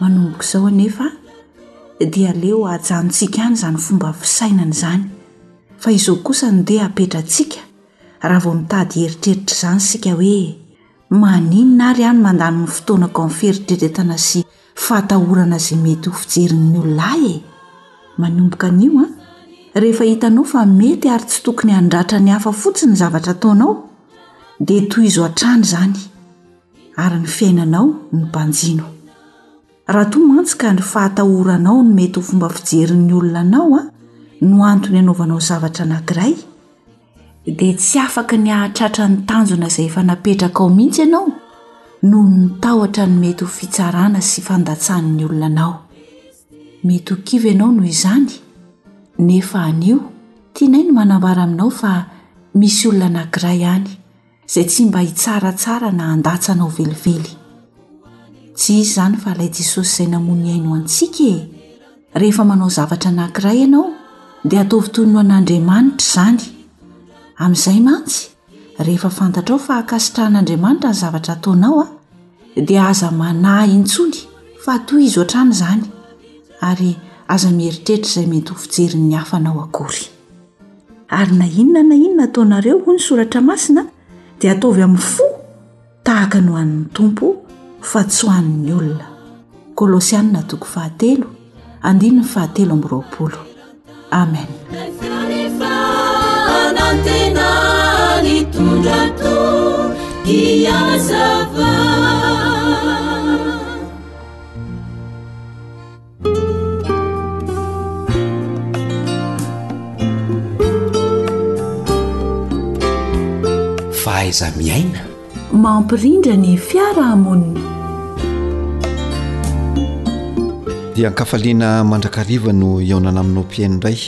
Manomboka izao anefa dia aleo hajanontsika any izany fomba fisainana izany, fa izao kosa no dia apetratsika raha vao mitady hieritreritra izany isika hoe maninona ary aho no mandany ny fotoanako amin'ny fieritreretana sy fahatahorana izay mety ho fijerin'ny olona ahy e! Manomboka anio an! Rehefa hitanao fa mety ary tsy tokony handratra ny hafa fotsiny ny zavatra ataonao dia tohizo hatrany izany. ary ny fiainanao no banjino. Raha toa mantsy ka ny fahatahoranao ny mety ho fomba fijerin'ny olona anao no antony anaovanao zavatra anankiray, dia tsy afaka ny hahatratra ny tanjona izay efa napetrakao mihitsy ianao noho ny tahotra ny mety ho fitsarana sy fandatsahan'ny olona anao. Mety ho kivy ianao noho izany, nefa anio tianay ny manambara aminao fa misy olona anankiray any. izay tsy mba hitsaratsara na handatsa anao velively. Tsy izy izany fa ilay Jesosy izay namoa ny ainy ho antsika e! Rehefa manao zavatra anankiray ianao dia ataovy toy ny ho an'Andriamanitra izany. Amin'izay mantsy, rehefa fantatrao fa ankasitrahan'Andriamanitra ny zavatra ataonao a! dia aza manahy intsony fa tohizo hatrany izany ary aza mieritreritra izay mety ho fijerin'ny hafa anao akory. ary na inona na inona ataonareo hoy ny soratra masina dia ataovy amin'ny fo tahaka ny ho an'ny tompo fa tsy ho an'ny olona kolosianina toko fahatelo andiny ny fahatelo ambyroapolo amen Fahaiza miaina. Mampirindra ny fiarahamonina. Dia ankafaliana mandrakariva no iaonana aminao mpiaino indray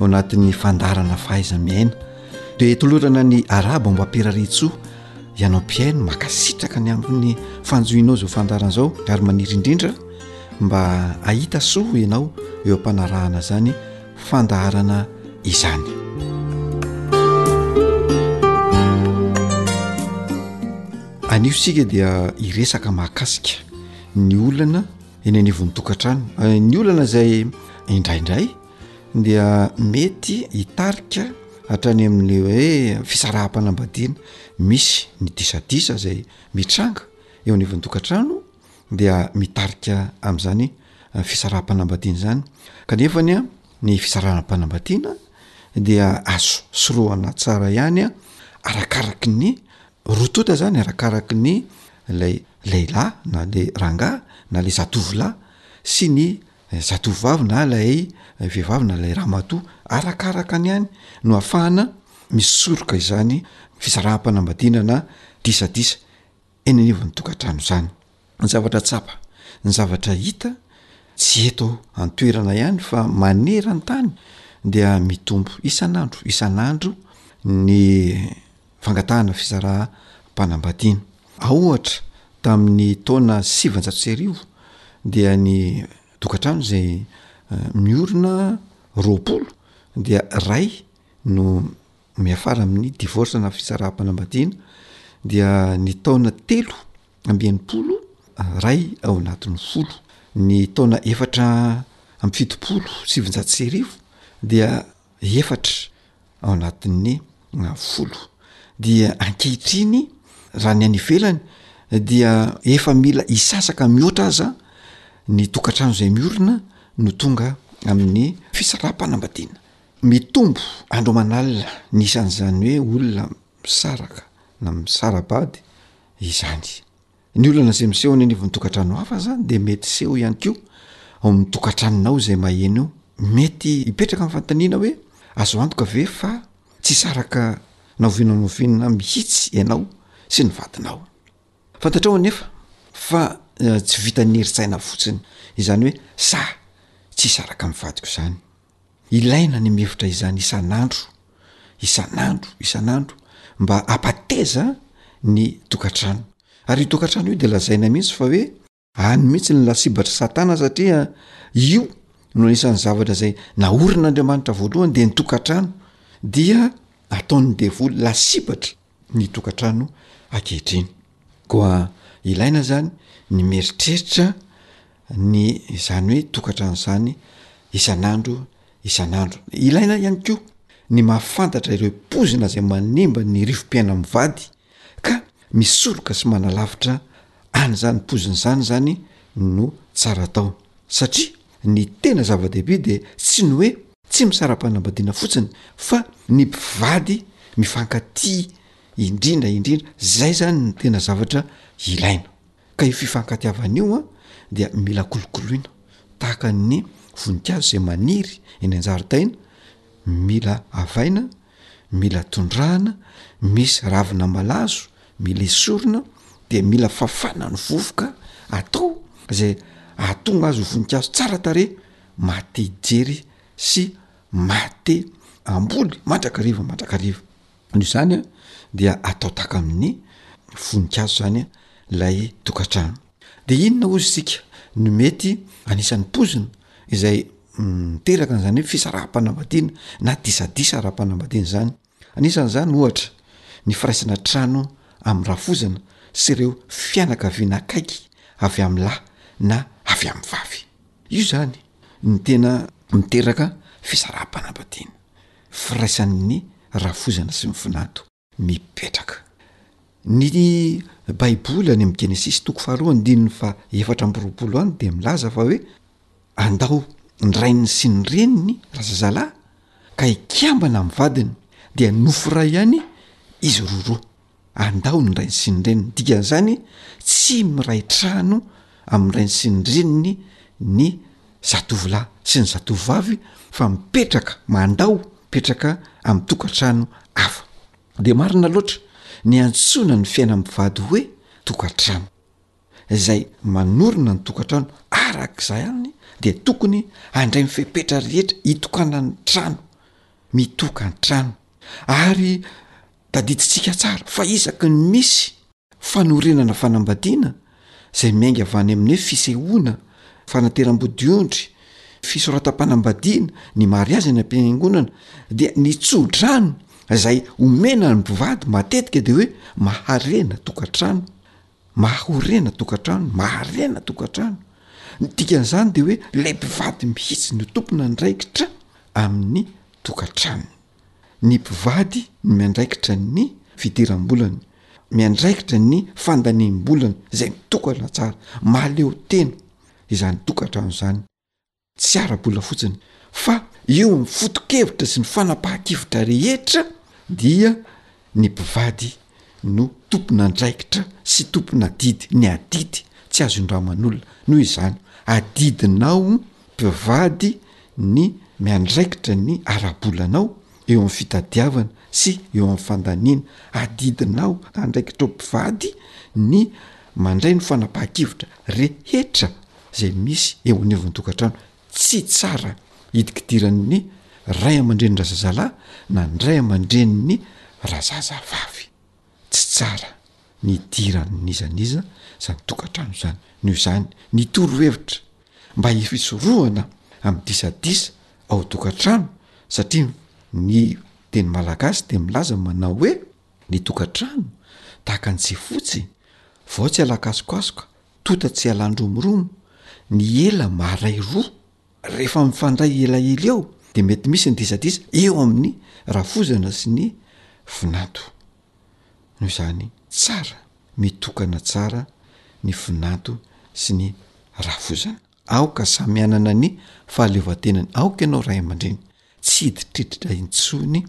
ao anatin'ny fandarana fahaiza miaina. Dia tolorana ny arabo mba piraritsoa ianao mpihaino makasitraka ny amin'ny fanjohinao zao fandarana zao ary maniry indrindra mba ahita soa ianao eo am-panarahana zany fandaharana izany anio sika dia iresaka mahakasika ny olana eny anivon'ny tokantrano eh, ny olana zay indraindray dia mety hitarika hatrany amin'ny hoe fisaraham-panambadiana misy ny disadisa zay mitranga eo anivon'ny tokantrano dia mitarika am'zany fisaraham-panambadiana zany kanefany a ny fisaraham-panambadiana dia azo sorohana tsara ihany a arakaraky ny roa tonta zany arakaraky ny lay lehilahy na le rangahy na le zatovolahy sy ny zatovovavy na ilay vehivavy na ilay ramatoa arakaraka ny any no afahana misoroka izany fizaraham-panambadianana disadisa eny anivon'ny tokantrano izany ny zavatra tsapa ny zavatra hita tsy eto antoerana ihany fa maneran-tany dia mitombo isan'andro isan'andro ny fangatahana fisaraham-panambadiana. Ao ohatra, tamin'ny taona sivinjato sy arivo dia ny tokantrano izay miorina roapolo dia iray no miafara amin'ny divorce na fisaraham-panambadiana dia ny taona telo amby enimpolo iray ao anatin'ny folo. Ny taona efatra amby fitopolo sy sivinjato sy arivo dia efatra ao anatin'ny folo dia ankehitriny raha ny any ivelany dia efa mila hisasaka mihoatra aza ny tokantrano izay miorina no tonga amin'ny fisaraham-panambadiana mitombo andro aman'alina ny isan'izany hoe olona misaraka na misara-bady izany Ny olana izay miseho any anivon'ny tokantrano hafa izany dia mety hiseho ihany koa ao amin'ny tokantranonao izay maheno eo. Mety hipetraka ny fanontaniana hoe, Azo antoka ve fa tsy hisaraka na oviana na oviana mihitsy ianao sy ny vadinao? Fantatrao anefa fa tsy vitan'ny herin-tsaina fotsiny izany hoe sahy tsy hisaraka amin'ny vadiko izany. Ilaina ny mihevitra izany isan'andro, isan'andro, isan'andro mba hampateza ny tokantrano. Ary io tokantrano io dia lazaina mihitsy fa hoe any mihitsy ny lasibatr'i Satana satria io no anisan'ny zavatra izay naorin'Andriamanitra voalohany dia ny tokantrano dia ataon'ny devoly lasibatra ny tokantrano ankehitriny. Koa ilaina izany ny mieritreritra ny izany hoe tokantrano izany isan'andro isan'andro. Ilaina ihany koa ny mahafantatra ireo poizina izay manimba ny rivo-piaina mivady ka misoroka sy manalavitra an'izany poizina izany izany no tsara atao satria Ny tena zava-dehibe dia tsy ny hoe tsy misara-panambadiana fotsiny fa ny mpivady mifankatia indrindra indrindra, zay zany no tena zavatra ilaina. Ka io fifankatiavana io an dia mila kolokoloina tahaka ny voninkazo zay maniry eny an-jaridaina, mila avaina mila tondrahana, misy ravina malazo mila esorina de mila fafana ny vovoka atao zay ahatonga azy ho voninkazo tsara tarehy mahate hijery sy mahate hamboly mandrakariva mandrakariva, noho izany dia atao tahaka amin'ny voninkazo zany lay tokantrano. Dia inona hozy isika no mety anisan'ny poizina izay miteraka an'izany hoe fisaraham-panambadiana na disadisa ara-panambadiana izany? Anisan'izany ohatra ny firaisana an-trano amin'ny rafozana sy ireo fianakaviana akaiky avy amin'ny lahy na avy amin'ny vavy. Io izany no tena miteraka fisaraham-panambadiana, firaisan'ny rafozana sy ny finado. mipetraka. Ny Baiboly any amin'ny Genesisy toko faharoa andininy fahaefatra amby roapolo any dia milaza fa hoe andao ny rainy sy ny reniny razazalahy ka hikambana amin'ny vadiny dia nofo iray ihany izy roroa, andao ny rainy sy ny reniny, dikan'izany tsy miray trano amin'ny rainy sy ny reniny ny zatovolahy sy ny zatovovavy fa mipetraka mandao mipetraka amin'ny tokantrano hafa de marina loatra ny antsoina ny fiainam-bivady hoe tokantrano izay manorina ny tokantrano araka izay any dia tokony handray ny fepetra rehetra hitokanan'ny trano mitokantrano ary tadidintsika tsara fa isaky ny misy Fanorenana fanambadiana izay miainga avy any amin'ny hoe fisehoana, fanateram-bodiondry, fisoratam-panambadiana, ny mariazy any am-piangonana dia ny tsodrano izay omena ny mpivady matetika dia hoe maharena tokantrano, mahaorena tokantrano, maharena tokantrano. Ny dikan'izany dia hoe ilay mpivady mihitsy no tompon'andraikitra amin'ny tokantranony. ny mpivady no miandraikitra ny fidiram-bolany, miandraikitra ny fandaniam-bolany izay mitokana tsara, mahaleo tena izany tokantrano izany, tsy ara-bola fotsiny fa eo amin'ny foto-kevitra sy ny fanapahan-kevitra rehetra dia Ny mpivady no tompon'andraikitra sy tompon'adidy ny adidy tsy azo indraman'olona, noho izany adidinao mpivady ny miandraikitra ny ara-bolanao eo amin'ny fitadiavana sy eo amin'ny fandaniana, adidinao andraikitra ho mpivady ny mandray ny fanapahan-kevitra rehetra izay misy eo anivon'ny tokantrano Tsy tsara hidikidiran'ny ray aman-drenin-drazazalahy na ny ray aman-drenin'ny razazavavy. Tsy tsara ny hidiran'iza n'iza izany tokantrano izany. Noho izany, ny torohevitra mba hisorohana amin'ny disadisa ao an-tokantrano, satria ny teny malagasy dia milaza manao hoe, ny tokantrano tahaka ny tsifotsy, vao tsy alakasokasoka Tonta tsy alan-dromoromo ny ela maray roa. Rehefa mifandray elaela eo dia mety misy ny disadisa eo amin'ny rafozana sy ny vinanto. Noho izany, tsara mitokana tsara ny vinanto sy ny rafozana. Aoka samy hanana ny fahaleovantenany. Aoka ianao ray aman-dreny tsy hiditriditra intsony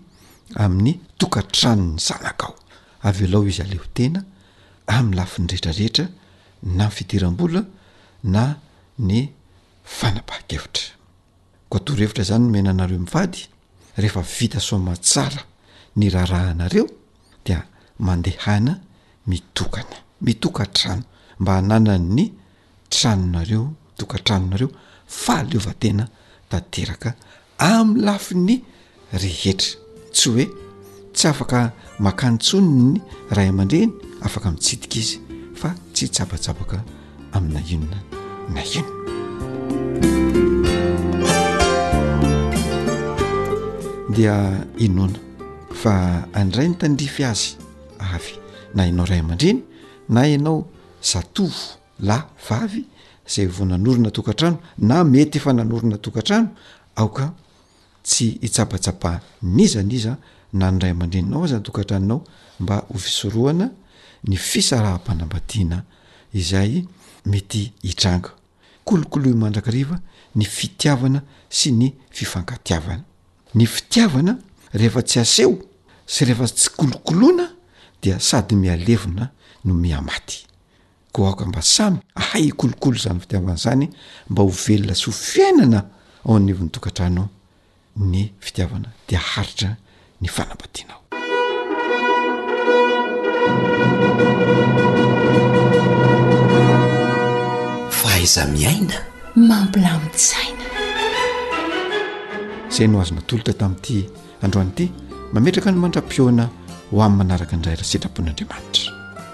amin'ny tokantranon'ny zanakao. Avelao izy haleho tena amin'ny lafiny rehetrarehetra na ny fidiram-bola na ny fanapahan-kevitra. Koa torohevitra izany nomena anareo mivady, rehefa vita soamantsara ny raharahanareo dia mandehana mitokana, mitokantrano mba hananan'ny. tranonareo, tokantranonareo, fahaleovantena tanteraka amin'ny lafiny rehetra. Tsy hoe tsy afaka makany intsony ny ray aman-dreny, afaka mitsidika izy fa tsy hitsabatsabaka amina inona na inona. Dia inoana fa andray ny tandrify azy avy na ianao ray aman-dreny na ianao zatovo lahy vavy izay vao nanorina tokantrano na mety efa nanorina tokantrano, aoka tsy hitsabatsaba n'iza n'iza na ny ray aman-dreninao aza ny tokantranonao mba ho fisorohana ny fisaraham-panambadiana izay mety hitranga. Kolokoloy mandrakariva ny fitiavana sy ny fifankatiavana. Ny fitiavana rehefa tsy aseho sy rehefa tsy kolokoloina dia sady mihalevona no mihamaty. Koa aoka mba samy ahay hikolokolo izany fitiavana izany mba ho velona sy ho fiainana ao anivon'ny tokantrano ny fitiavana dia haritra ny fanambadianao. Fahaiza miaina mampilamin-tsaina. Izay no azo natolotra tamin'ity androany ity, mametraka ny mandra-pihaona ho amin'ny manaraka indray raha sitrapon'Andriamanitra.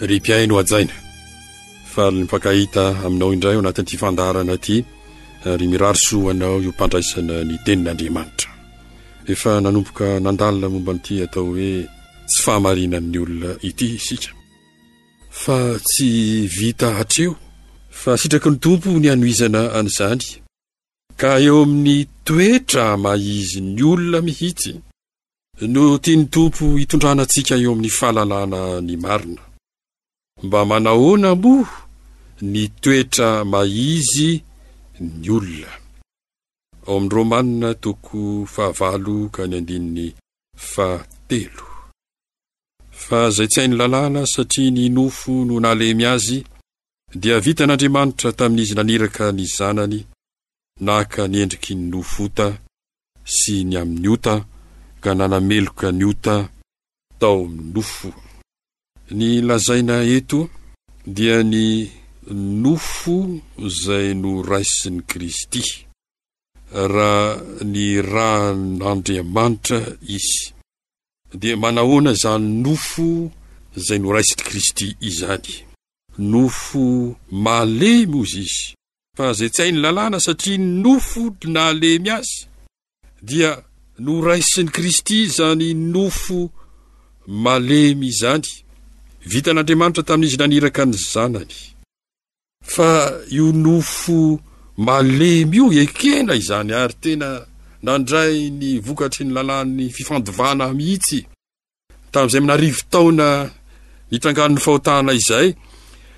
Ry mpihaino hajaina, faly ny mpankahita aminao indray ao anatin'ity fandaharana ity, ary mirary soa ho anao io mpandraisana ny tenin'Andriamanitra. Efa nanomboka nandalina momba an'ity atao hoe tsy fahamarinan'ny olona ity isika. Fa tsy vita hatreo, fa sitraky ny Tompo ny hanohizana an'izany. Ka eo amin'ny toetra maha izy ny olona mihitsy no tian'ny Tompo hitondrana antsika eo amin'ny fahalalana ny marina. Mba manahoana moa ny toetra maha izy ny olona? Ao amin'ny Romana toko fahavalo ka ny andininy fahatelo. Fa izay tsy hain'ny lalàna satria ny nofo no nahalemy azy, dia vitan'Andriamanitra tamin'izy naniraka ny Zanany naka ny endriky ny nofo-ota sy ny amin'ny ota ka nanameloka ny ota tao amin'ny nofo. Ny lazaina eto dia ny nofo izay noraisin'i Kristy, raha nirahan'Andriamanitra izy. Dia manahoana izany nofo izay noraisin'i Kristy izany? Nofo malemy hozy izy, fa zai-tsain'ny lalàna, satria nofo nahalemy azy. dia noraisin'i Kristy izany nofo malemy izany, vitan'Andriamanitra tamin'izy naniraka ny Zanany. Fa io nofo malemy io ekena izany ary tena nandray ny vokatry ny lalàn'ny fifandovana mihitsy. Tamin'izay amin'arivo taona nitrangan'ny fahotana izay,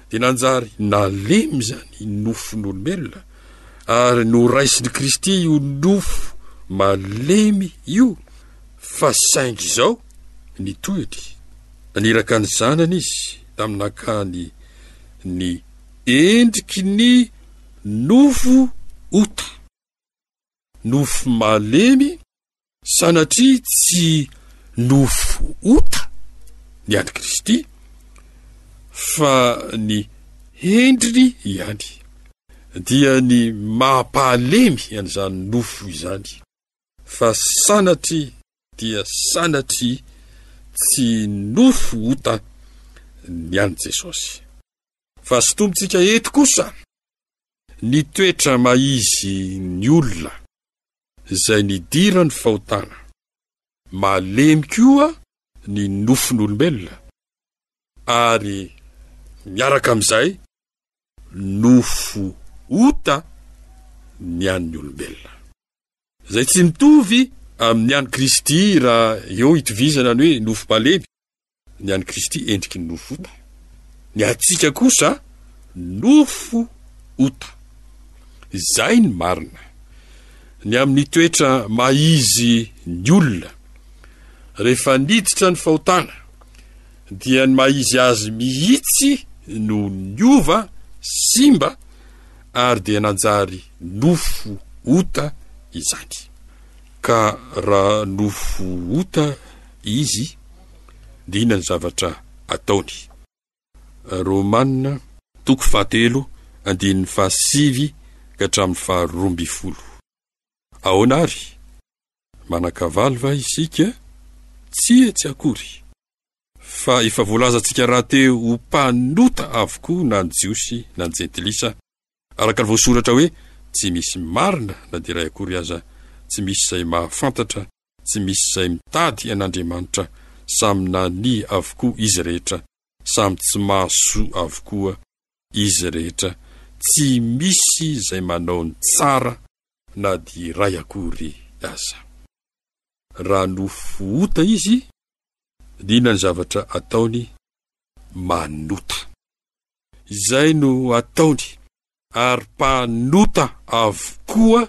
dia nanjary nalemy izany nofon'olombelona ary noraisin'i Kristy io nofo malemy io, fa saingy izao ny tohiny, naniraka ny Zanany Izy tamin'ny nakany ny endriky ny nofo ota, nofo malemy, Sanatria tsy nofo ota ny an'i Kristy, fa ny hendriny ihany, dia ny maha-pahalemy an'izany nofo izany, fa sanatria dia sanatria tsy nofo ota ny an'i Jesosy. Fa sintomintsika eto kosa ny toetra maha-izy ny olona. izay nidiran'ny fahotana. Malemy koa ny nofon'olombelona, ary miaraka amin'izay, nofo ota ny an'ny olombelona. Izay tsy mitovy amin'ny an'i Kristy raha eo itovizana ny hoe nofo malemy Ny an'i Kristy endriky ny nofo ota, ny antsika kosa nofo ota. Izay ny marina. Ny amin'ny toetra maha izy ny olona, rehefa niditra ny fahotana, dia ny maha izy azy mihitsy no niova, simba, ary dia nanjary nofo ota izany. Ka raha nofo ota, izy dia inona ny zavatra ataony? Romana, toko fahatelo andininy fahasivy ka hatramin'ny faharoa ambin'ny folo. Ahoana àry? Manan-kavaly va isika? Tsia, tsy akory! Fa efa voalazantsika rahateo ho mpanota avokoa na ny Jiosy na ny Jentilisa, araka ny voasoratra hoe, Tsy misy marina na dia iray akory aza, tsy misy izay mahafantatra Tsy misy izay mitady an'Andriamanitra, samy nania avokoa izy rehetra, samy tsy mahasoa avokoa izy rehetra, tsy misy izay manao ny tsara na dia iray akory aza. Raha nofo ota izy, dia inona ny zavatra ataony? Manota. Izay no ataony. Ary mpanota avokoa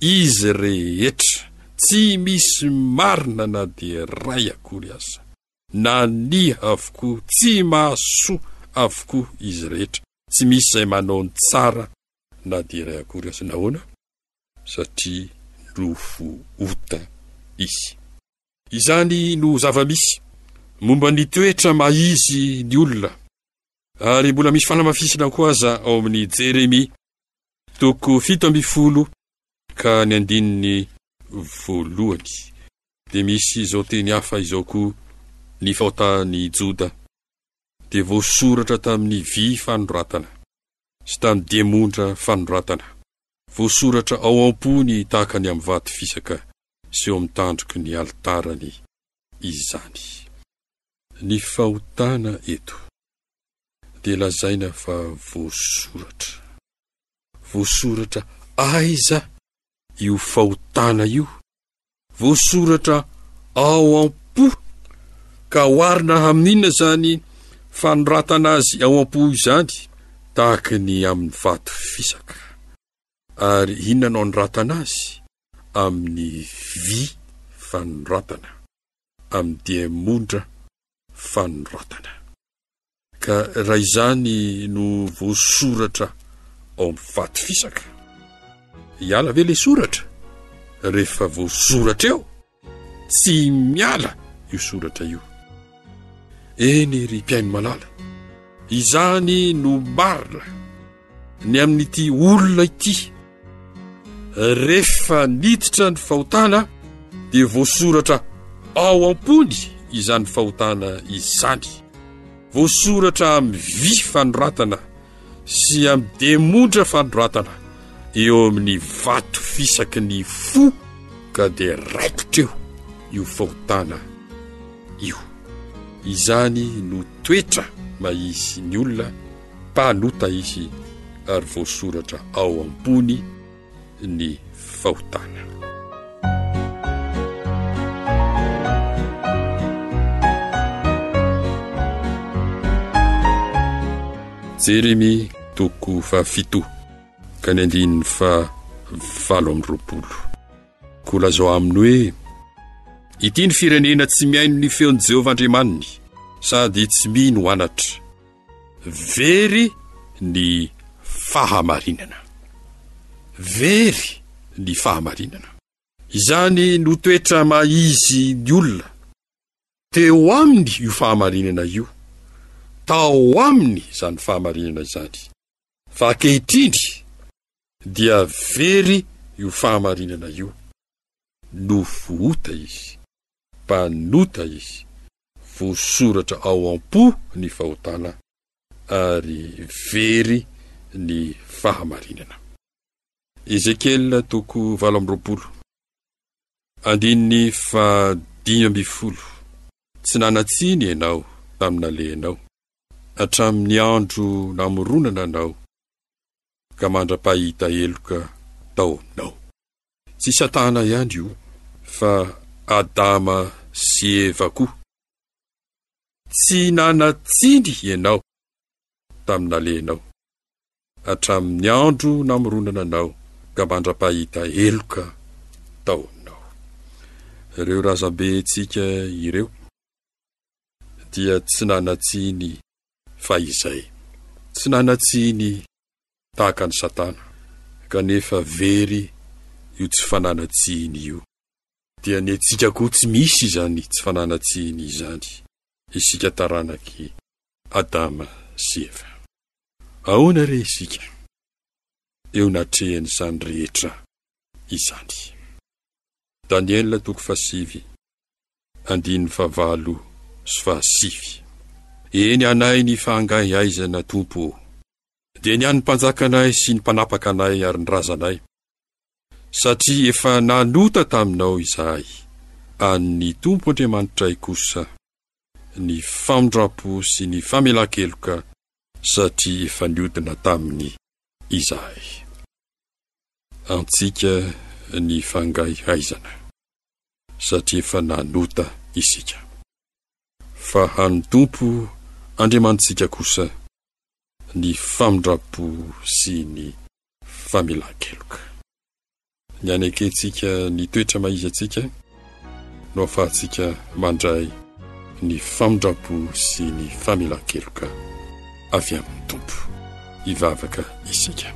izy rehetra, tsy misy marina na dia iray akory aza. Nania avokoa, tsy mahasoa avokoa izy rehetra, tsy misy izay manao ny tsara na dia iray akory aza. Nahoana? Satria nofo ota izy. Izany no zava-misy momba ny toetra maha izy ny olona. Ary mbola misy fanamafisina koa aza ao amin'ny Jeremia, toko fito ambin'ny folo ka ny andininy voalohany, dia misy izao teny hafa izao koa, Ny fahotan'i Joda dia voasoratra tamin'ny vy fanoratana sy tamin'ny diamondra fanoratana, voasoratra ao am-pony tahaka ny amin'ny vato fisaka sy eo amin'ny tandroky ny alitarany izany. Ny fahotana eto dia lazaina fa voasoratra. Voasoratra aiza io fahotana io? Voasoratra ao am-po. Ka oharina amin'inona izany fanoratana azy ao am-po izany? Tahaka ny amin'ny vato fisaka. Ary inona no anoratana azy? Amin'ny vy fanoratana. amin'ny diamondra fanoratana. Ka raha izany no voasoratra ao amin'ny faty fisaka, hiala ve ilay soratra? Rehefa voasoratra eo, tsy miala io soratra io. Eny ry mpihaino malala, izany no marina. ny amin'ity olona ity rehefa niditra ny fahotana dia voasoratra ao am-pony izany fahotana izany voasoratra amin'ny vy fanoratana sy amin'ny demondra fanoratana eo amin'ny vato fisaky ny fo ka dia raikitra eo io fahotana io izany no toetra mahisy ny olona Mpanota izy ary voasoratra ao am-pony ny fahotana. Jeremia toko fahafito ka ny andininy fa valo amin'ny roapolo. Koa lazao aminy hoe, Ity ny firenena tsy mihaino ny feon'i Jehovah Andriamaniny, sady tsy mino anatra. Very ny fahamarinana. Very ny fahamarinana. Izany no toetra maha izy ny olona. Teo aminy io fahamarinana io. Tao aminy izany fahamarinana izany. Fa ankehitriny dia very io fahamarinana io. Nofohota izy. mpanota izy. Voasoratra ao am-po ny fahotana, ary very ny fahamarinana. Ezekiela toko valo amby roapolo, andininy faha dimy ambin'ny folo Tsy nanan-tsiny ianao tamin'ny nalehanao, hatramin'ny andro namoronana anao, ka mandra-pahita heloka tao aminao. Tsy i Satana ihany io fa Adama sy Eva koa. Tsy nanan-tsiny ianao tamin'ny nalehanao, hatramin'ny andro namoronana anao ka mandra-pahita heloka tao aminao. Ireo razambentsika ireo dia tsy nanan-tsiny Fa izay. Tsy nanan-tsiny tahaka an'i Satana, kanefa very io tsy fananan-tsiny io. Dia ny antsika koa tsy misy izany tsy fananan-tsiny izany, isika taranak'i Adama sy Eva. Ahoana re isika eo natrehan'izany rehetra izany? Daniela toko fahasivy Andininy fahavalo sy fahasivy. Eny anay ny fahangaihaizana Tompo ô. Dia ny an'ny mpanjakanay sy ny mpanapaka anay ary ny razanay, satria efa nanota taminao izahay, an'ny Tompo Andriamanitray kosa ny famindrampo sy ny famelan-keloka satria efa niodina taminy izahay. Antsika ny fahangaihaizana. satria efa nanota isika. Fa hany Tompo Andriamanitsika kosa ny famindram-po sy ny famelan-keloka. Ny anekentsika ny toetra maha izy antsika no ahafahantsika mandray ny famindram-po sy ny famelan-keloka. avy amin'ny Tompo. Hivavaka isika.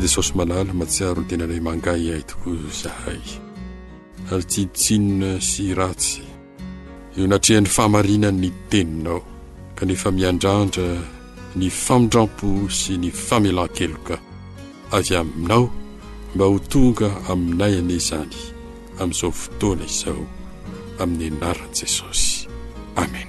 Jesosy malala matsiaro ny tenanay mangahy ahy tokoa zahay ary tsy tsinona sy ratsy Eo anatrehan'ny fahamarinan'ny teninao, kanefa miandrandra ny famindrampo sy ny famelan-keloka avy aminao mba ho tonga aminay anie izany amin'izao fotoana izao, amin'ny anaran'i Jesosy. Amen.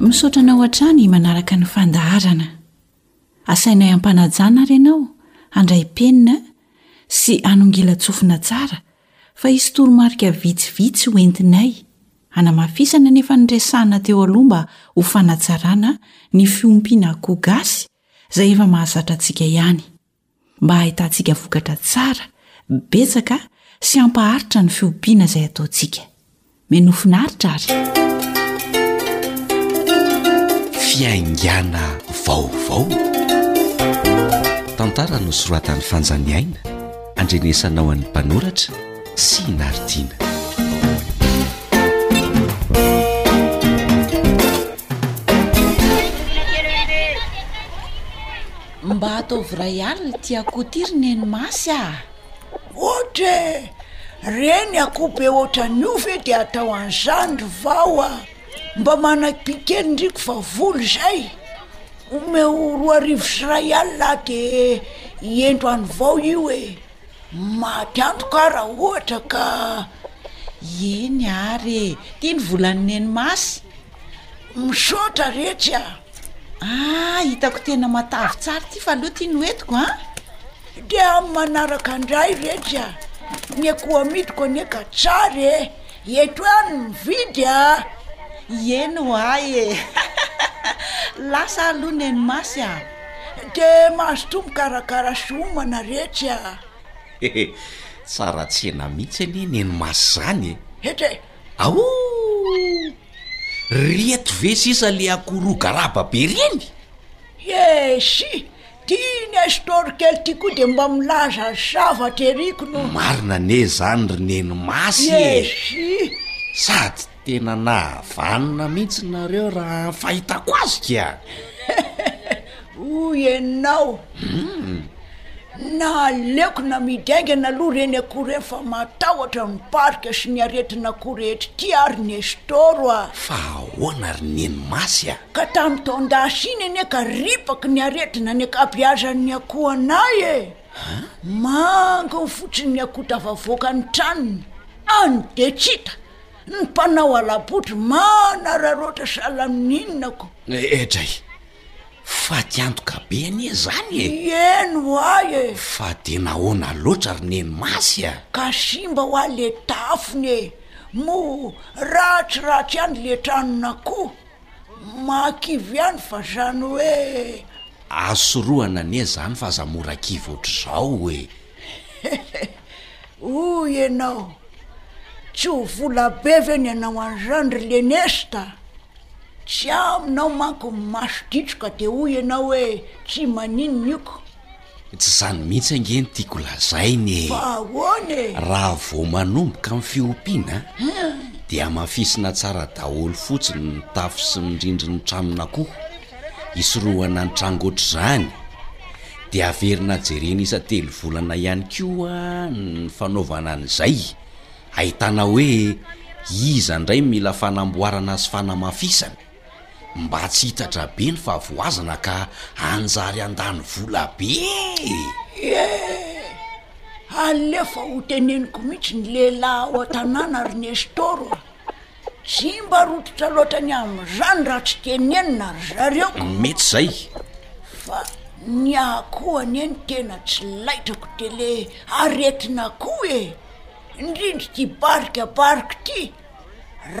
Misaotra anao hatrany manaraka ny fandaharana. Asainay ampanajana ary ianao handray penina sy hanongilan-tsofina tsara fa hisy toromarika vitsivitsy ho entinay hanamafisana ny efa niresahana teo aloha mba ho fanatsarana ny fiompiana akoho gasy izay efa mahazatra antsika ihany. mba hahitantsika vokatra tsara, betsaka sy hampaharitra ny fiompiana izay ataontsika. Menoa finaritra ary! Fiaingana vaovao Tantara nosoratan'i Fanjaniaina Andrenesana ho an'ny mpanoratra, Sy i Naritina. Mba ataovy ray alina ity akoho ity ry neny Masy ah! Otra e! Reny akoho be otran'io ve dia atao an'izany ry vao ah! Mba manakpy kely ndry ko fa vola izay! Omeo roa arivo sy ray alina ah dia hiento an'i vao io e! Maty antoka ah raha ohatra ka! Eny ary e! Ity ny volan'i neny Masy! Misaotra Retsy a! Ah hitako tena matavy tsara ity fa aleo ity no entiko an! Dia amin'ny manaraka indray Retsy a! Ny akoho amidiko anie ka tsara e! Eto ihany ny mividy a! Ieny ho ahy e! Lasa aho aloha neny Masy a! Dia mazotoa mikarakara sy homana Retsy a! Tsara tsena mihitsy anie neny Masy izany e! Hetra e! Aouh! Ry eto ve sisa le akoho roa garaba be reny? Yesy! Ty Nestor kely ty koa dia mba milaza zavatra ery k'no. Marina anie zany ry neny Masy e! Yesy! Sady tena nahavanona mihitsy nareo raha ny fahitako azy kia! Hoy ianao, Humm! na aleoko na midraingana aloha ireny akoho ireny fa matahotra ny barika sy ny aretin'akoho rehetra ity aho ry Nestor a! Fa ahoana ry Neny Masy a! Ka tamin'ny taon-dasa iny anie ka ripaky ny aretina ny ankabeazan'ny akoho anay e! manginy fotsiny ny akoho tafavoaka ny tranony, any dia tsy hita, ny mpanao hala-botry manararaotra sahala amin'inona ko! Edray! Fady antoka be anie izany e! Ieny ho ahy e! Fa dia nahoana loatra ry Nenimasy a! Ka simba ho ahy le tafony e! Moa ratsiratsy ihany le tranon'akoho? Mahakivy ihany fa izany hoe. Azo sorohana anie izany f'aza mora kivy ohatr'izao e! Hehe hoy ianao, tsy ho vola be ve ny hanao an'izany ry Lenesta? Tsy aminao manko ny maso dritro ka dia hoy ianao hoe tsy maninona io ko! Tsy izany mihitsy ange no tiako lazaina e! Fa ahoana e? Raha vao manomboka ny fiompiana dia hamafisina tsara daholo fotsiny ny tafo sy ny rindrin'ny tranon'akoho. hisorohana ny tranga ohatr'izany dia averina jerena isa-telo volana ihany koa ny fanaovana an'izay, ahitana hoe iza indray no mila fanamboarana sy fanamafisana, mba tsy hitatra be ny fahavoazana ka hanjary handany vola be ee. Alefa ho teneniko mihitsy ny lehilahy ao an-tanàna ry Nestor a! Tsy mba rototra loatra ny amin'izany raha tsy tenenina ry zareo. Mety izay. Fa ny ahy koa anie ny tena tsy laitrako dia le aretina koa e. Indrindra ity barika bariko ity.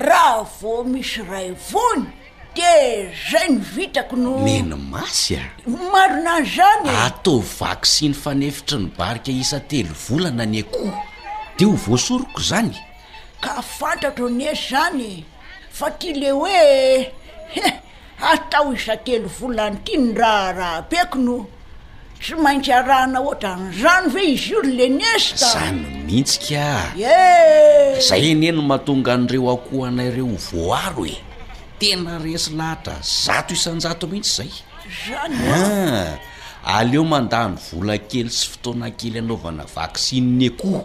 Raha vao misy iray voany dia izay ny vitako no. Neny masy a. Marina an'izany e. Ataovy vaksiny fanefitry ny barika isa telo volana anie koa dia ho voasoroko izany. Ka fantatro anie zany fa ty le hoe he atao isa-telo volana ty ny raharaha beko no tsy maintsy arahana otran'izany ve izy io ry lenesta? Zany mintsy ka eh! Zay anie no mahatonga an'ireo akohanay ireo ho voaaro e! Tena resy lahatra zato isan-jato mintsy zay! Zany oh! Ah! Aleo mandany vola kely sy fotoana kely anaovana vaksiny ne koa!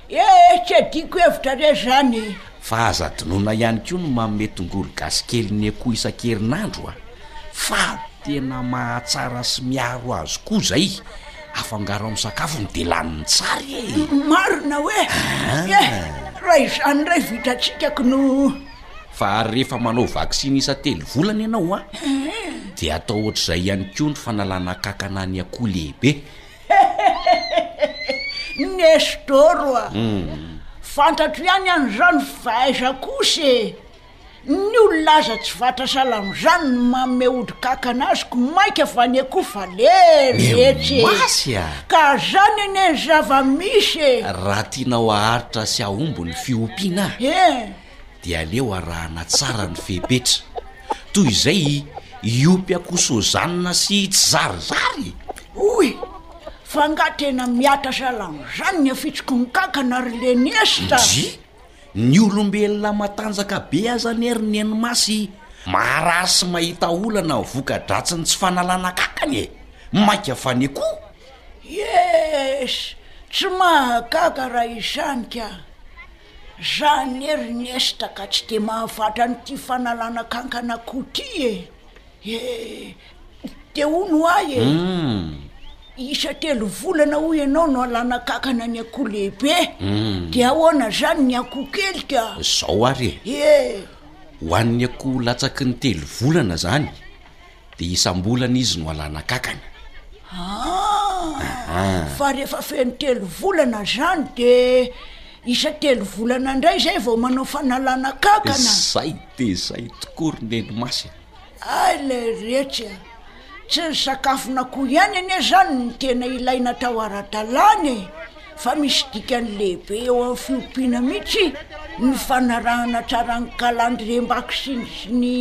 Ee, tsy adinoko hevitra re zany e! Fa aza adinoina ihany koa ny manome tongolo gasy kely ny akoho isan-kerinandro a! Fa tena mahatsara sy miaro azy koa izay! Afangaro amin'ny sakafony dia laniny tsara e! Marina hoe! Ee, raha izany indray vitantsika knou! Fa ary rehefa manao vaksiny isan-telo volana ianao a! Dia atao ohatr'izay ihany koa ny fanalana kankana ny akoho lehibe! Hehehehe! Nestor a! Fantatro ihany an'izany fa aiza kosa e! Ny olona aza tsy vatra sahala amin'izany no manome ody kankana azy ko mainka fa ny akoho fa lery etsy e! Masy a! Ka zany anie ny zava-misy e! Raha tianao haharitra sy hahomby ny fiompiana a! He! dia aleo arahana tsara ny fepetra, toy izay hiompy akoho sozanina sy tsy zarizary. Oy! Fa angaha tena mihatra sahala amin'izany ny afitsiky ny kankana ry Leniesta? Ndry! Ny olombelona matanjaka be aza anie ry Nenimasy maharary sy mahita olana voka-dratsin'ny tsy fanalana kankana e! Mainka fa ny akoho! Yes! Tsy mahagaga raha izany ka! Za anie ry nesta ka tsy dia mahavatra an'ity fanalana kankana akoho ty e! dia hono ho ahy e! isa telo volana hoy ianao no alana kankana ny akoho lehibe, dia ahoana izany ny akoho kely ka? Zao ary e! ho an'ny akoho latsaky ny telo volana izany, Dia isam-bolana izy no alana kankana. Aa! Fa rehefa feno telo volana izany dia isan-telo volana indray izay vao manao fanalana kankana? Izay dia izay tokoa ry Neny masina. Hay ilay retsy a! Tsy ny sakafon'akoho ihany anie izany no tena ilaina atao ara-dalàna e! Fa misy dikany lehibe eo amin'ny fiompiana mihitsy ny fanarahana tsara ny kalandriembakisiny sy ny.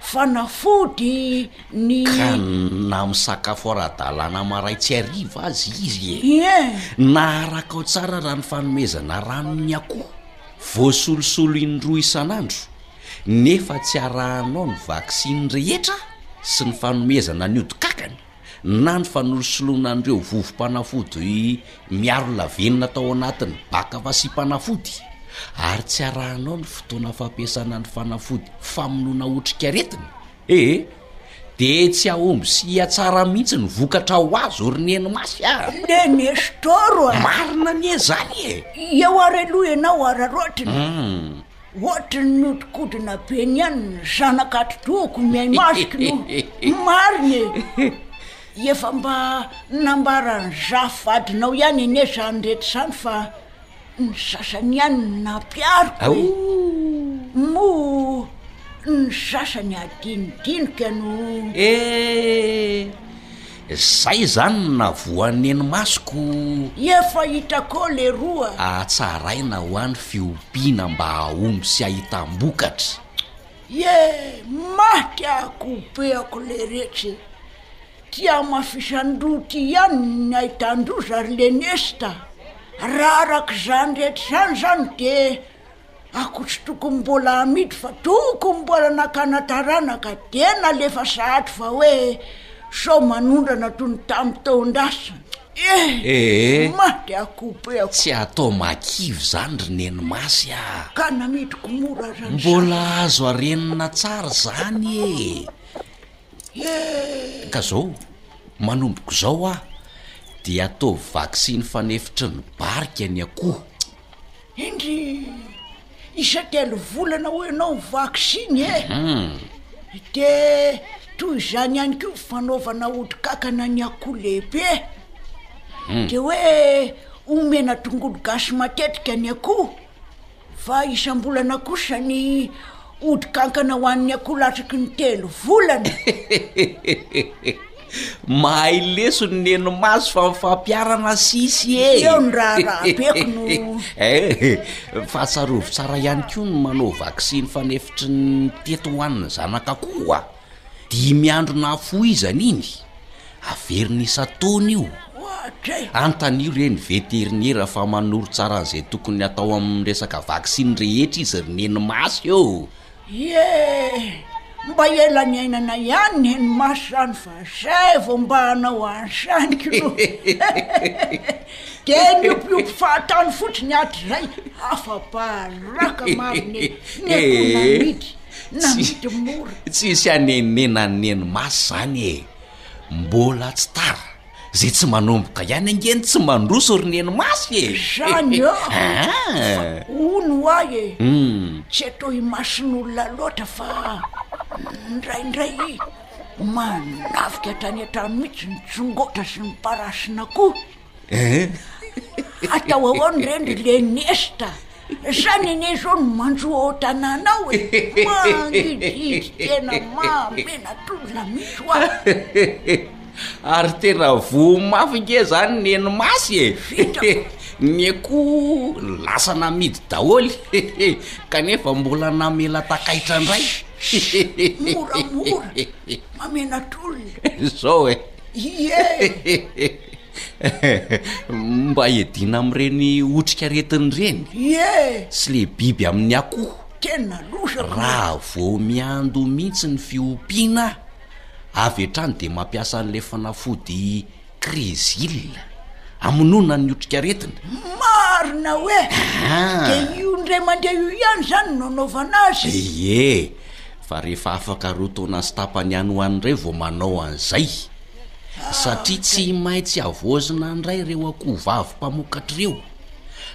fanafody ny. Ka na misakafo ara-dalàna marain-tsy hariva aza izy e! Ie! Na araka ao tsara raha ny fanomezana rano ny akoho, voasolosolo indroa isan'andro, nefa tsy arahanao ny vaksiny rehetra sy ny fanomezana ny odi-kankana. na ny fanolosoloana an'ireo vovom-panafody miaro lavenona tao anatin'ny baka fasiam-panafody, ary tsy arahanao ny fotoana fampiasana ny fanafody famonoana otrikaretina, ee, dia tsy hahomby sy hihatsara mihitsy ny vokatra ho azo, ry neny masy a! Neny Nestor a! Marina anie izany e! Eo ary aloha ianao araraotina! Hum! Ohatry ny mihodinkodina be ny any ny zanaka atidohako mihaino azy k'no marina e! Efa mba nambaran'i Zafy vadinao ihany anie zany rehetra zany fa ny sasany ihany no nampihariko e! Moa ny sasany adinodinika no. Eh! Zay izany no navoan'ny neny masoko. Efa hitako leroa. Hatsaraina ho any fiompiana mba hahomby sy hahitam-bokatra. Ye, maty ako beako leretsy e. Ty hamafisan-doha ty ihany ny hahitan-doza ry Lenesta. Raha arak'izany rehetra izany izany dia Ako tsy tokony mbola hamidry fa tokony mbola nakana taranaka dia nalefa sahatry vao hoe sao manondrana toy ny tamin'ny taon-dasany. Ee, maty akoho be akoho. Tsy atao mahakivy izany ry neny Masy a! Ka namidiko mora aza ny sahatry. Mbola azo arenina tsara izany e! Ee. Ka izao, manomboka izao aho dia ataovy vaksiny fanefitry ny barika ny akoho. Indry isa-telo volana ho ianao ny vaksiny e! Dia toy izany ihany koa ny fanaovana otrikankana ny akoho lehibe. Dia hoe omena tongolo gasy matetika ny akoho, fa isam-bolana kosa ny otrikankana ho an'ny akoho latraky ny telo volana. Mahay lesony neny maso fa mifampiarana sisy e eo ny raharahapeko no eh fa tsarovy tsara ihany koa ny manao vaksiny fanefitry ny tety ho an'ny zanaka koa dimy andro nahafohizana iny averina isan-taona io ohatray antanio re ny veteriniera fa manoro tsara an'izay tokony atao amin'ny resaka vaksiny rehetra izy ry neny maso eo Ie! Mba ela niainana ihany ny eny maso izany fa izay vao mba hanao an'izany k'lo Dia miopiompy fahatany fotsiny ato izay afa-baraka maro ny eko namidy, namidy mora. Tsisy hanenenan'ny eny maso izany e! Mbola tsy tara, zay tsy manomboka ihany ange ny tsy mandroso ry neny masy e Zany eo, fa hono ho ahy e hmm. Tsy atao imason'olona loatra fa ndraindray manafika hatrany an-trano mihitsy ny tsongotra sy ny parasina koa atao aoao ny reny ry lenesta zany anie zao ny manjo ao tanàna ao e mangididy tena mamena tolona mihitsy ho aho ary tena voa mafy nge zany ny eny masy e ny koa lasa namidy daholy kanefa mbola namela takaitra ndray moramora mamena tolona zao e Mba edina amin'ireny otrika aretina ireny sy le biby amin'ny akoho. Raha vao miando mihitsy ny fiompiana aho, avy hatrany dia mampiasa an'ilay fanafody Krizil amonoana ny otrika aretina. Marina hoe? Dia io indray mandeha io ihany izany no anaovana azy? Ie. fa rehefa afaka roa taona sy tapany ihany ho any indray vao manao an'izay, satria tsy maintsy havaozina indray ireo akoho vavy mpamokatra ireo,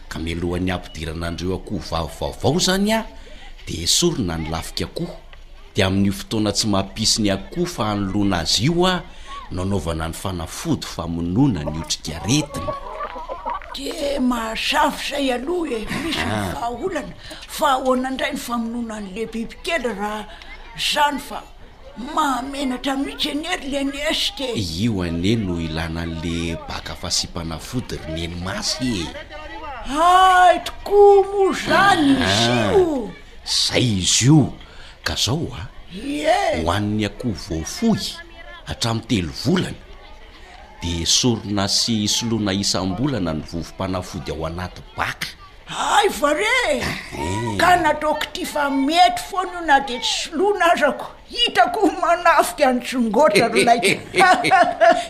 ka mialohan'ny hampidirana an'ireo akoho vavy vaovao izany a, dia esorina ny lafik'akoho, dia amin'io fotoana tsy mampisy ny akoho fa hanoloana azy io a no hanaovana ny fanafody famonoana ny otrik'aretina. Dia mahasarotra izay aloha e, misy ny vahaolana Fa ahoana indray ny famonoana anle bibikely raha zany fa mahamenatra mihitsy anie ry leniest e! Io anie no ilana anle baka fasipanafody ry neny masy e! Hay tokoa moa zany izy io! Zay izy io ka zao a! Ie! Ho an'ny akoho voafoy hatramin'ny telo volana dia esorina sy soloina isam-bolana ny vovompanafody ao anaty baka. Aivo re e! Ka nataoko ity fa mety foana io na dia tsy soloina aza ko. Hitako ho manafika ny tsongotra ry laika.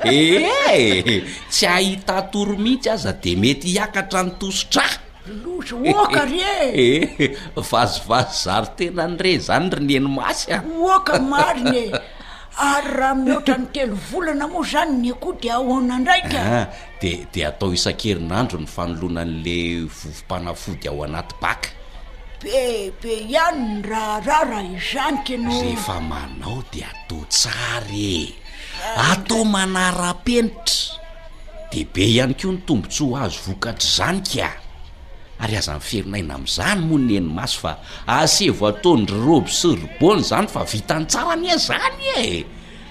Ee, tsy hahita tory mihitsy aza dia mety hiakatra ny tosi-drà. Loza oaka re e! Ee, vazivazy zary tena ny re izany ry neny Masy a! Oaka marina e! Ary raha mihoatra ny telo volana moa izany ny akoho dia ahoana indray ka? Dia dia atao isan-kerinandro ny fanoloana an'ilay vovo-panafody ao anaty baka. Be be ihany ny raharaha raha izany keno. Rehefa manao dia atao tsara e. Atao manara-penitra. Dia be ihany koa ny tombontsoa azo vokatr'izany ka. Ary aza miferin'aina amin'izany moa neny Masy fa asevo ataon-dry Roby sy ry Bony izany fa vitany tsara anie izany e.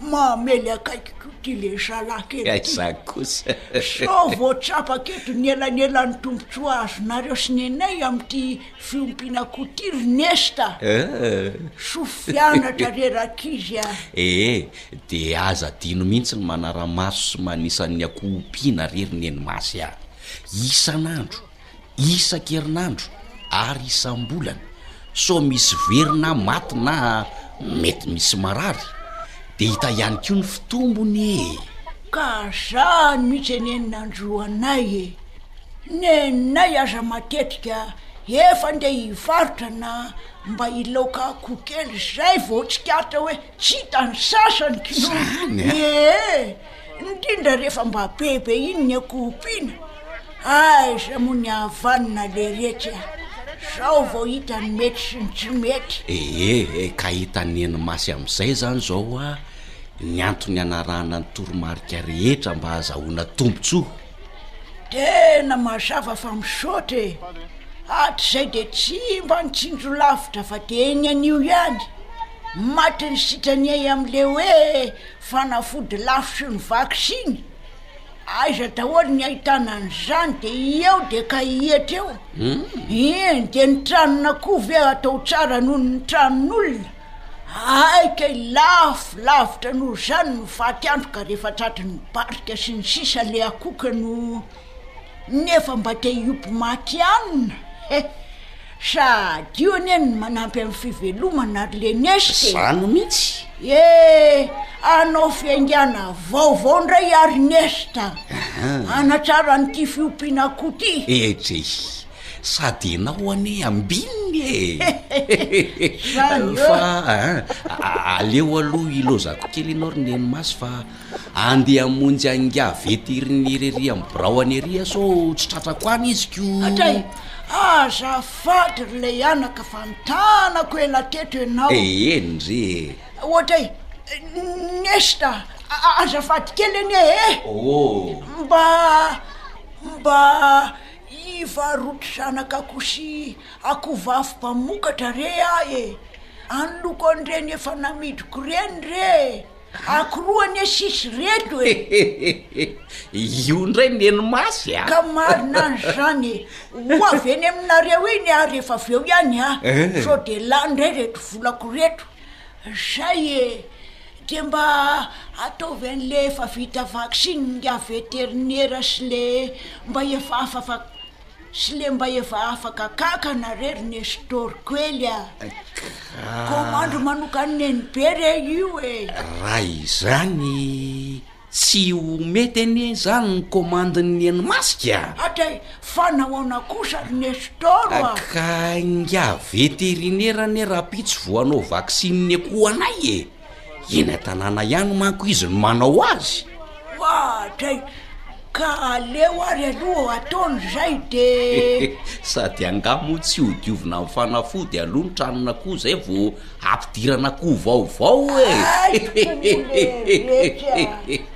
Mamely akaiky koa ity le zalahy kely ity. Aiza kosa. Sao vao tsapaka eto ny elanelan'ny tombontsoa azonareo sy nenay amin'ity fiompian'akoho ity ry nesta a! Soa fianatra re rankizy a! Ee, de aza adino mihitsy ny manara-maso sy manisa ny akoho ompiana re ry neny Masy a! Isan'andro isan-kerinandro ary isam-bolana sao misy very na maty na mety misy marary dia hita ihany koa ny fitombony e! Ka zany mihitsy anie ny nanjo anay e! Nenay aza matetika efa ndeha hivarotra na mba hilaoka akoho kely zay vao tsikatra hoe tsy hita ny sasany kinoa! Zany a! Ee! indrindra rehefa mba bebe iny ny akoho ompiana, aiza moa ny hahavanona leretsy a! zao vao hita ny mety sy ny tsy mety. Ee, ka hita neny masy amin'izay zany zao hoa ny antony anarahana ny toromarika rehetra mba hahazahoana tombotsoa. Tena mazava fa misaotra e! hatrizay dia tsy mba nitsinjo lavitra fa dia eny anio ihany, matin'ny sitraniay amin'le hoe Fanafody lafo sy ny vaksiny, aiza daholo ny ahitana an'izany de eo de kaihietra eo? Eny, de ny tranon'akoho ve atao tsara noho ny tranon'olona? Hay kay, lafo lavitra noho izany ny faty andro ka rehefa tratry ny barika sy ny sisa le akoho ka no nefa mba te hiompy maty hanina eh! Sahadio anie ny manampy amin'ny fivelomana ry Lenesy e! Izany mihitsy! Ee, hanao fiaingàna vaovao indray aho ry Nesta, hanatsara an'ity fiompiana akoho ity! Eehh, sady ianao anie ambininy e! Izany io! Fa an, aleo aloha ilaozako kely ianao ry Nenimaso fa Andeha hamonjy an'ingahy veterinera ery amin'ny biraony ery aho sao tsy tratrako any izy ko. Hatray, azafady ry Leianaka fa nitanako ela teto ianao. E, eny re e. Ohatra e, Nesta, azafady kely anie e. Oh. Mba, mba hivaroto zanak'akoho sy akoho vavy mpamokatra re aho e. Anonoko an'ireny efa namidiko ireny re e. Akoroa anie sisy reto e! Io ndray neny masy a! Ka marina an'izany e! Ho avy eny aminareo eny aho rehefa avy eo ihany a! Eh. Sao dia lany indray reto volako reto! Zay e! Dia mba ataovy an'ilay efa vita vaksiny nga veterniera sy ilay mba efa afafak. Sle mba efa afaka kankana re ry Nestor Kwely a Commande manokan'i Neny be re io e Raha izany tsy ho mety anie izany ny commande-n'i Neny masika a Atra e, fa nahoana kosa ry Nestor a Ka ingahy veterinera anie rahampitso vao hanao vaksiny koa anay e. Eny an-tanàna ihany manko izy no manao azy. Ohatray! Ka aleo ary aloha ataony izay dia. Sady angaha moa tsy hodiovina amin'ny fanafody aloha ny tranon'akoho izay vao hampidirana akoho vaovao e! Aiky ny lery rehetra!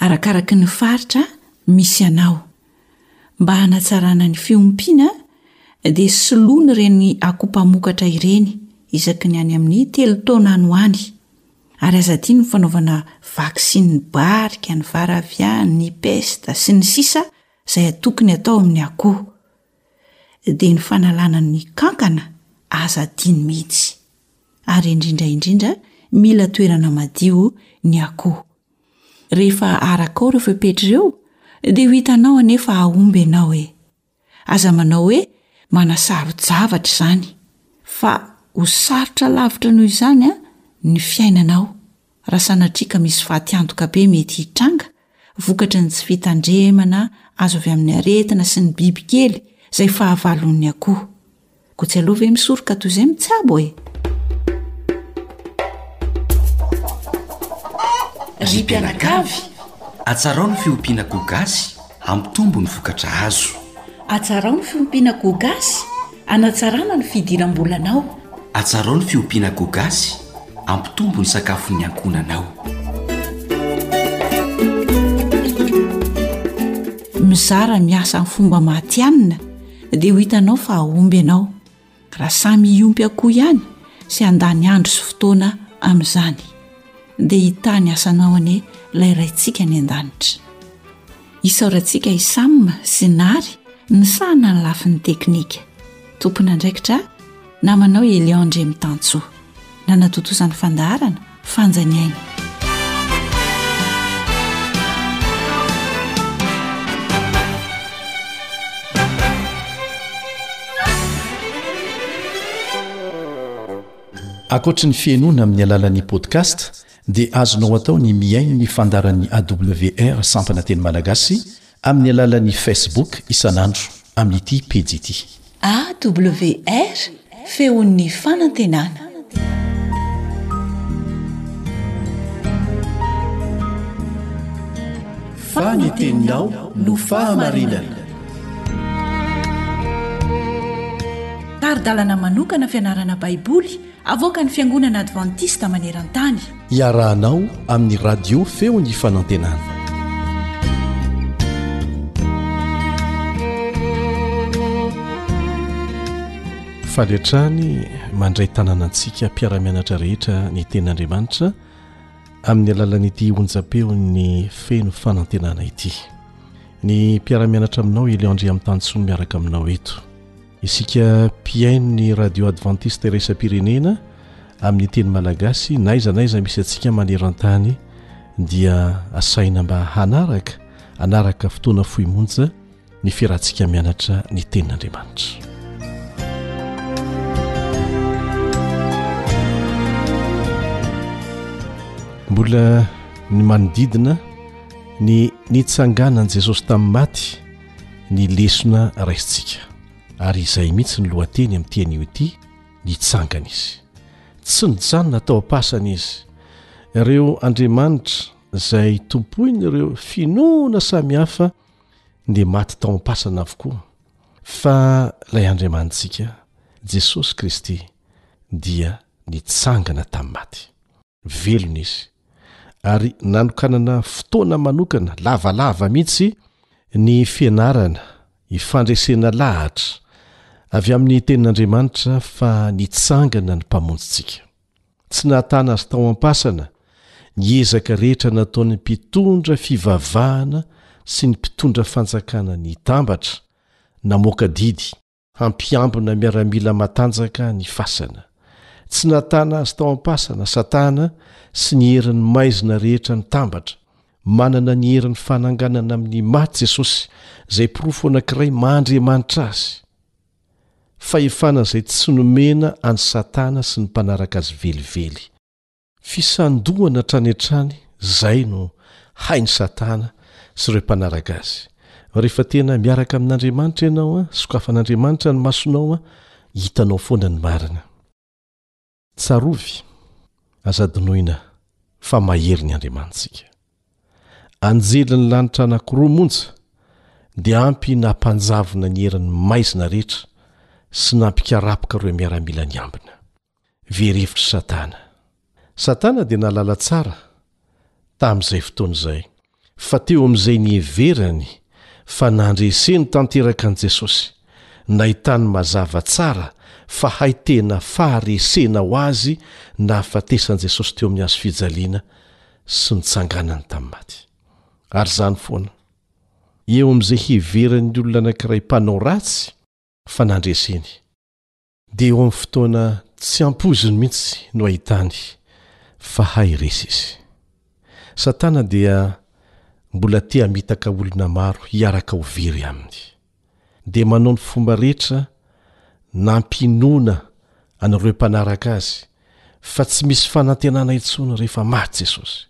arakaraky ny faritra misy anao. Mba hanatsarana ny fiompiana dia soloina ireny akoho mpamokatra ireny isaky ny any amin'ny telo taona any ho any. Ary aza adino ny fanaovana vaksinin'ny barika, ny varavia, ny pesta sy ny sisa izay atokony atao amin'ny akoho. Dia ny fanalana ny kankana aza adino mihitsy. ary indrindra indrindra mila toerana madio ny akoho. Rehefa arakao ireo fepetra ireo dia ho hitanao anie fa hahomby ianao e! Aza manao hoe manasaro-javatra izany fa ho sarotra lavitra noho izany ny fiainanao. raha sanatria ka misy faty antoka be mety hitranga vokatry ny tsy fitandremana azo avy amin'ny aretina sy ny biby kely izay fahavalon'ny akoho koa tsy aloha ve misoroka toy izay mitsabo e ry mpianakavy atsarao ny fiompiana koa gasy Hampitombo ny vokatra azo. Atsarao ny fiompiana akoho gasy hanatsarana ny fidiram-bolanao. Atsarao ny fiompiana akoho gasy hampitombo ny sakafon'ny ankohonanao. Mizara miasa amin'ny fomba matihanina dia ho hitanao fa hahomby ianao. Raha samy hiompy akoho ihany sy handany andro sy fotoana amin'izany, dia hitaha ny asanao anie ilay Raintsika any an-danitra. Isaorantsika i Sam sy Nary nisahana ny lafiny teknika. Tompon'andraikitra namanao i Eliandre Mitantsoa. Nanatontosa ny fandaharana Fanja ny aina. Ankoatry ny fihenoana amin'ny alalan'ny podcast dia azonao atao ny mihaino ny fandaharan'ny AWR sampana teny malagasy Amin'ny alalan'ny Facebook isan'andro amin'ity pejy ity. AWR, Feon'ny Fanantenana. Fa ny teninao no fahamarinana. Tari-dalana manokana fianarana Baiboly Avoakan'ny Fiangonana Advantista maneran-tany. Iarahanao amin'ny Radio Feon'ny Fanantenana. Faly hatrany mandray tanana antsika mpiara-mianatra rehetra ny tenin'Andriamanitra amin'ny alalan'ity onjam-peon'ny feno fanantenana ity. Ny mpiara-mianatra aminao i Léon Andriamitansoa miaraka aminao eto. Isika mpihaino ny radio advantiste iraisam-pirenena amin'ny teny malagasy naiza naiza misy antsika maneran-tany dia asaina mba hanaraka anaraka fotoana fohy monja ny fiarahantsika mianatra ny tenin'Andriamanitra. mbola ny manodidina ny nitsanganan'i jesosy tamin'ny maty ny lesona raisintsika ary izay mihitsy ny lohateny amin'ny teny io ity nitsangana izy tsy nijanona tao am-pasana izy ireo andriamanitra izay tompoin' ireo finoana samihafa dia maty tao am-pasana avokoa fa ilay andriamanitsika jesosy kristy dia nitsangana tamin'ny maty Velona izy. Ary nanokanana fotoana manokana, lavalava mihitsy, ny fianarana, ifandresena lahatra, avy amin'ny Tenin'Andriamanitra fa nitsangana ny Mpamonjintsika. Tsy nahatana azy tao am-pasana ny ezaka rehetra nataon'ny mpitondra fivavahana sy ny mpitondra fanjakana nitambatra, namoaka didy, Hampiambina miaramila matanjaka ny fasana. Tsy natana azy tao am-pasana satana sy ny herin'ny maizina rehetra nitambatra. Manana ny herin'ny fananganana amin'ny maty Jesosy, izay porofo anankiray maha Andriamanitra azy. Fahefana izay tsy nomena an'i satana sy ny mpanaraka azy velively. Fisandohana hatrany hatrany zay no hainy satana sy ireo mpanaraka azy. Rehefa tena miaraka amin'Andriamanitra ianao an, sokafan'Andriamanitra ny masonao an, hitanao foana ny marina. Tsarovy, aza adinoina fa mahery ny Andriamanitsika. Anjelin'ny lanitra anakiroa monja dia ampy nampanjavona ny herin'ny maizina rehetra sy nampikarapoka ireo miaramila niambina. Very hevitr'i Satana. Satana dia nahalala tsara, tamin'izay fotoana izay, fa teo amin'izay niheverany fa nandreseny tanteraka an'i Jesosy, nahitany mazava tsara fa hay tena faharesena ho azy nahafatesan'i Jesosy teo amin'ny hazo fijaliana sy nitsanganany tamin'ny maty. Ary izany foana. Eo amin'izay heveran'ny olona anankiray mpanao ratsy fa nandreseny. Dia eo amin'ny fotoana tsy ampoiziny mihitsy no ahitany fa hay resy izy. Satana dia mbola te hamitaka olona maro hiaraka ho very aminy. Dia manao ny fomba rehetra na hampinoana an'ireo mpanaraka azy fa tsy misy fanantenana intsony rehefa maty Jesosy.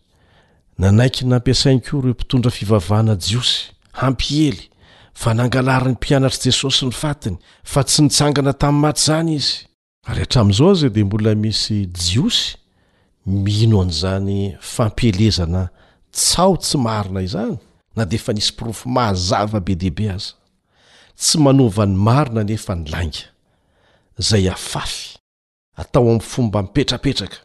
Nanaiky nampiasainy koa ireo mpitondra fivavahana jiosy hampiely fa nangalarin'ny mpianatr'i Jesosy ny fatiny, fa tsy nitsangana tamin'ny maty izany izy. Ary hatramin'izao aza dia mbola misy Jiosy mino an'izany fampielezana tsaho tsy marina izany, na dia efa nisy porofo mazava be dia be aza. Tsy manova ny marina anefa ny lainga, izay afafy, atao amin'ny fomba mipetrapetraka.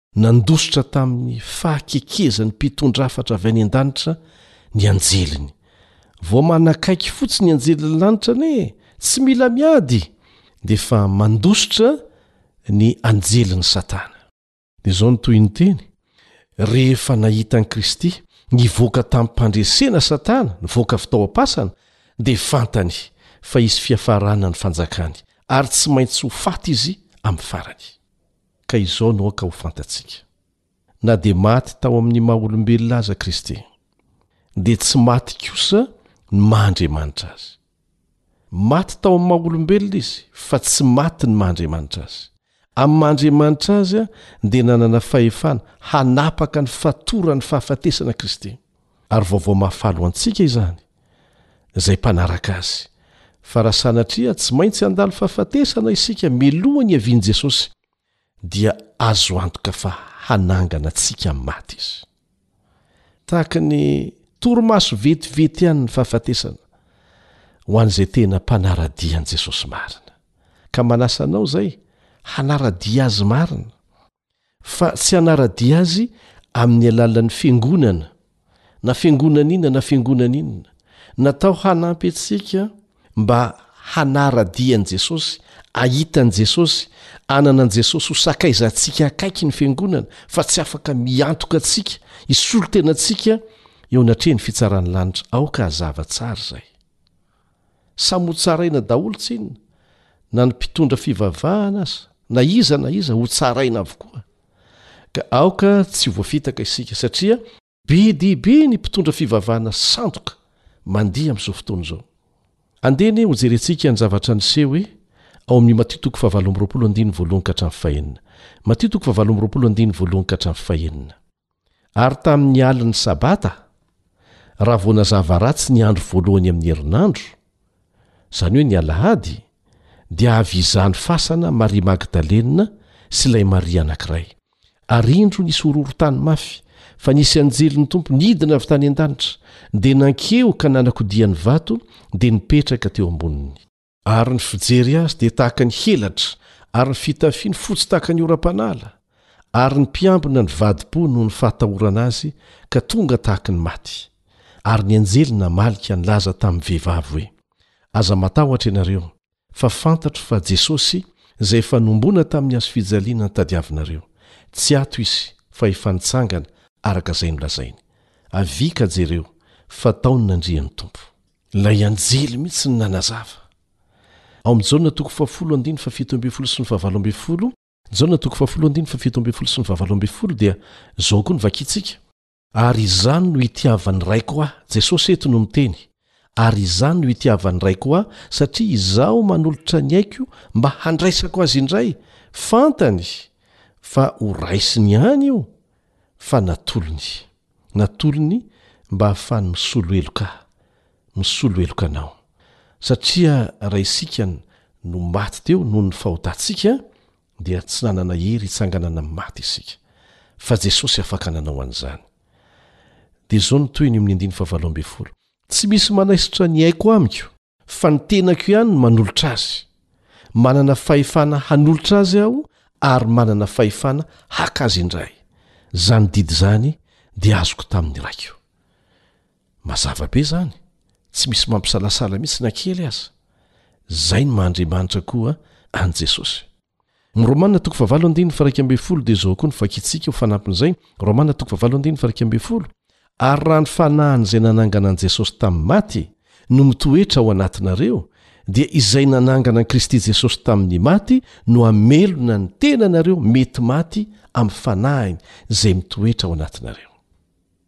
Nandositra tamin'ny fahakekezan'ny Mpitondra hafatra avy any an-danitra ny anjeliny. Vao manakaiky fotsiny ny anjelin'ny lanitra anie e! Tsy mila miady dia efa mandositra ny anjelin'i Satana. Dia izao no tohinteny, Rehefa nahita an'i Kristy nivoaka tamim-pandresena Satana, nivoaka avy tao am-pasana, dia fantany fa hisy fiafarana ny fanjakany, ary tsy maintsy ho faty izy amin'ny farany. ka izao no aoka ho fantatsika, na dia maty tao amin'ny maha olombelona aza Kristy, dia tsy maty kosa ny maha Andriamanitra Azy. Maty tao amin'ny maha olombelona Izy, fa tsy maty ny maha Andriamanitra Azy. Amin'ny maha Andriamanitra Azy dia nanana fahefana hanapaka ny fatoran'ny fahafatesana Kristy. Ary vaovao mahafaly ho antsika izany, izay mpanaraka Azy, fa raha sanatria tsy maintsy handalo fahafatesana isika mialoha ny havian'i Jesosy, dia azo antoka fa hanangana antsika amin'ny maty Izy. Tahaka ny torimaso vetivety ihany ny fahafatesana, ho an'izay tena mpanara-dia an'i Jesosy marina. Ka manasa anao izay hanara-dia Azy marina. Fa tsy hanara-dia azy amin'ny alalan'ny fiangonana, na fiangonana inona na fiangonana inona. Natao hanampy antsika mba hanara-dia an'i Jesosy, hahita an'i Jesosy, hanana an'i Jesosy ho sakaizantsika akaiky ny fiangonana, fa tsy afaka miantoka antsika, hisolo tena antsika eo anatrehan'ny fitsaran'ny lanitra. Aoka hazava tsara izay. Samy ho tsaraina daholo tsinona, na ny mpitondra fivavahana aza, na iza na iza, ho tsaraina avokoa. Ka aoka tsy ho voafitaka isika, satria be dia be ny mpitondra fivavahana sandoka mandeha amin'izao fotoana izao. Andeha anie hojerentsika ny zavatra niseho e ao amin'ny Matio toko fahavalo amby roapolo andininy voalohany ka hatramin'ny fahenina. Matio toko fahavalo amby roapolo andininy voalohany ka hatramin'ny fahenina. Ary tamin' ny alin' ny sabata, raha vao nazava ratsy ny andro voalohany amin' ny herinandro, izany hoe ny alahady, dia avy izany fasana Maria Magdalena sy ilay Maria anankiray. Ary indro nisy horohorontany mafy, fa nisy anjelin' ny Tompo nidina avy tany an-danitra, dia nankeo ka nanakodiany vato dia nipetraka teo amboniny. Ary ny fijery azy dia tahaka ny helatra, ary ny fitafiany fotsy tahaka ny oram-panala, ary ny mpiambina ny vadi-po noho ny fahatahorana azy ka tonga tahaka ny maty. Ary ny anjely namaly ka nilaza tamin'ny vehivavy hoe, Aza matahotra ianareo, fa fantatro fa Jesosy, izay efa nombona tamin'ny hazo fijaliana no tadiavinareo. Tsy ato izy, fa efa nitsangana, araka izay nolazainy. Avia ka jereo, fa tao ny nandrian'ny Tompo. Ilay anjely mihitsy no nanazava. Ao amin'ny Jaona toko fahafolo andininy fahafito ambin'ny folo sy ny fahavalo ambin'ny folo, Jaona toko fahafolo andininy fahafito ambin'ny folo sy ny fahavalo ambin'ny folo, dia izao koa no vakintsika, Ary izany no itiavan'ny Raiko Ahy, Jesosy eto no miteny, Ary izany no itiavan'ny Raiko Ahy, satria Izaho manolotra ny Aiko mba handraisako Azy indray, fantany fa ho raisiny ihany io, fa natolony. natolony mba hahafahany misolo heloka ahy, misolo heloka anao. Satria Ray isika no maty teo noho ny fahotantsika, dia tsy nanana hery hitsanganana amin'ny maty isika. Fa Jesosy afaka nanao an'izany. Dia izao no tohiny eo amin'ny andininy fahavalo ambin'ny folo, Tsy misy manaisotra ny aiko amiko. fa ny tenako ihany no manolotra azy. Manana fahefana hanolotra azy aho ary manana fahefana haka azy indray. Izany didy izany dia azoko tamin'ny raiko. Mazava be izany, tsy misy mampisalasala mihitsy na kely aza. Izay ny maha Andriamanitra koa an'i Jesosy. Ny Romana toko fahavalo andininy faha iraika ambin'ny folo dia izao koa ny fakitsiaka ho fanampin'izay, Romana toko fahavalo andininy faha iraika ambin'ny folo, Ary raha ny fanahin'izay nanangana an'i Jesosy tamin'ny maty no mitoetra ao anatinareo, dia izay nanangana an'i Kristy Jesosy tamin'ny maty no hamelona ny tenanareo mety maty amin'ny fanahiny izay mitoetra ao anatinareo.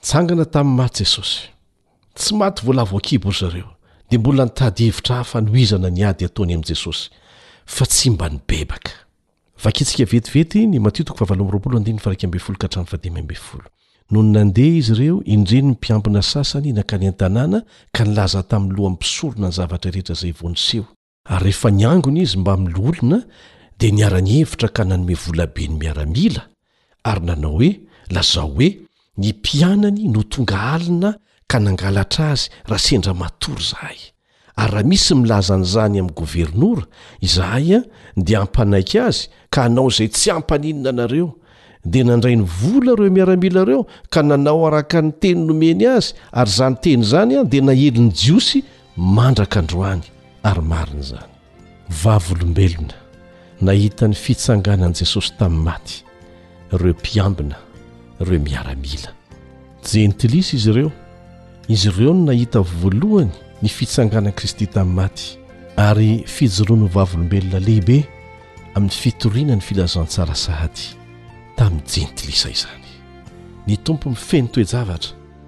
Nitsangana tamin'ny maty Jesosy. Tsy maty voalavo-ankibo ry zareo, dia mbola nitady hevitra hafa hanohizana ny ady ataony amin'i Jesosy, fa tsy mba nibebaka. Vakintsika vetivety ny Matio toko fahavalo amby roapolo andininy faha iraika ambin'ny folo ka hatramin'ny fahadimy ambin'ny folo. Nony nandeha izy ireo, indreny ny mpiambina sasany nankany an-tanàna ka nilaza tamin'ny lohan'ny mpisorona ny zavatra rehetra izay vao niseho. ary rehefa niangona izy mbamin'ny loholona dia niara-nihevitra ka nanome volabe ny miaramila ary nanao hoe, Lazao hoe, Ny mpianany no tonga alina ka nangalatra azy raha sendra matory izahay, ary raha misy milaza an'izany amin'ny governora, izahay dia hampanaiky azy ka hanao izay tsy hampaninona anareo. Dia nandray ny vola ireo miaramila ireo ka nanao araka ny teny nomeny azy, ary izany teny izany dia naely ny Jiosy mandraka androany ary marina izany. Vavolombelona nahita ny fitsanganan'i Jesosy tamin'ny maty ireo mpiambina ireo miaramila. Jentilisa izy ireo, izy ireo no nahita voalohany ny fitsanganan'i Kristy tamin'ny maty ary fijoroany ho vavolombelona lehibe amin'ny fitoriana ny filazantsara sahady tamin'ny Jentilisa izany. Ny Tompo mifehy ny toe-javatra.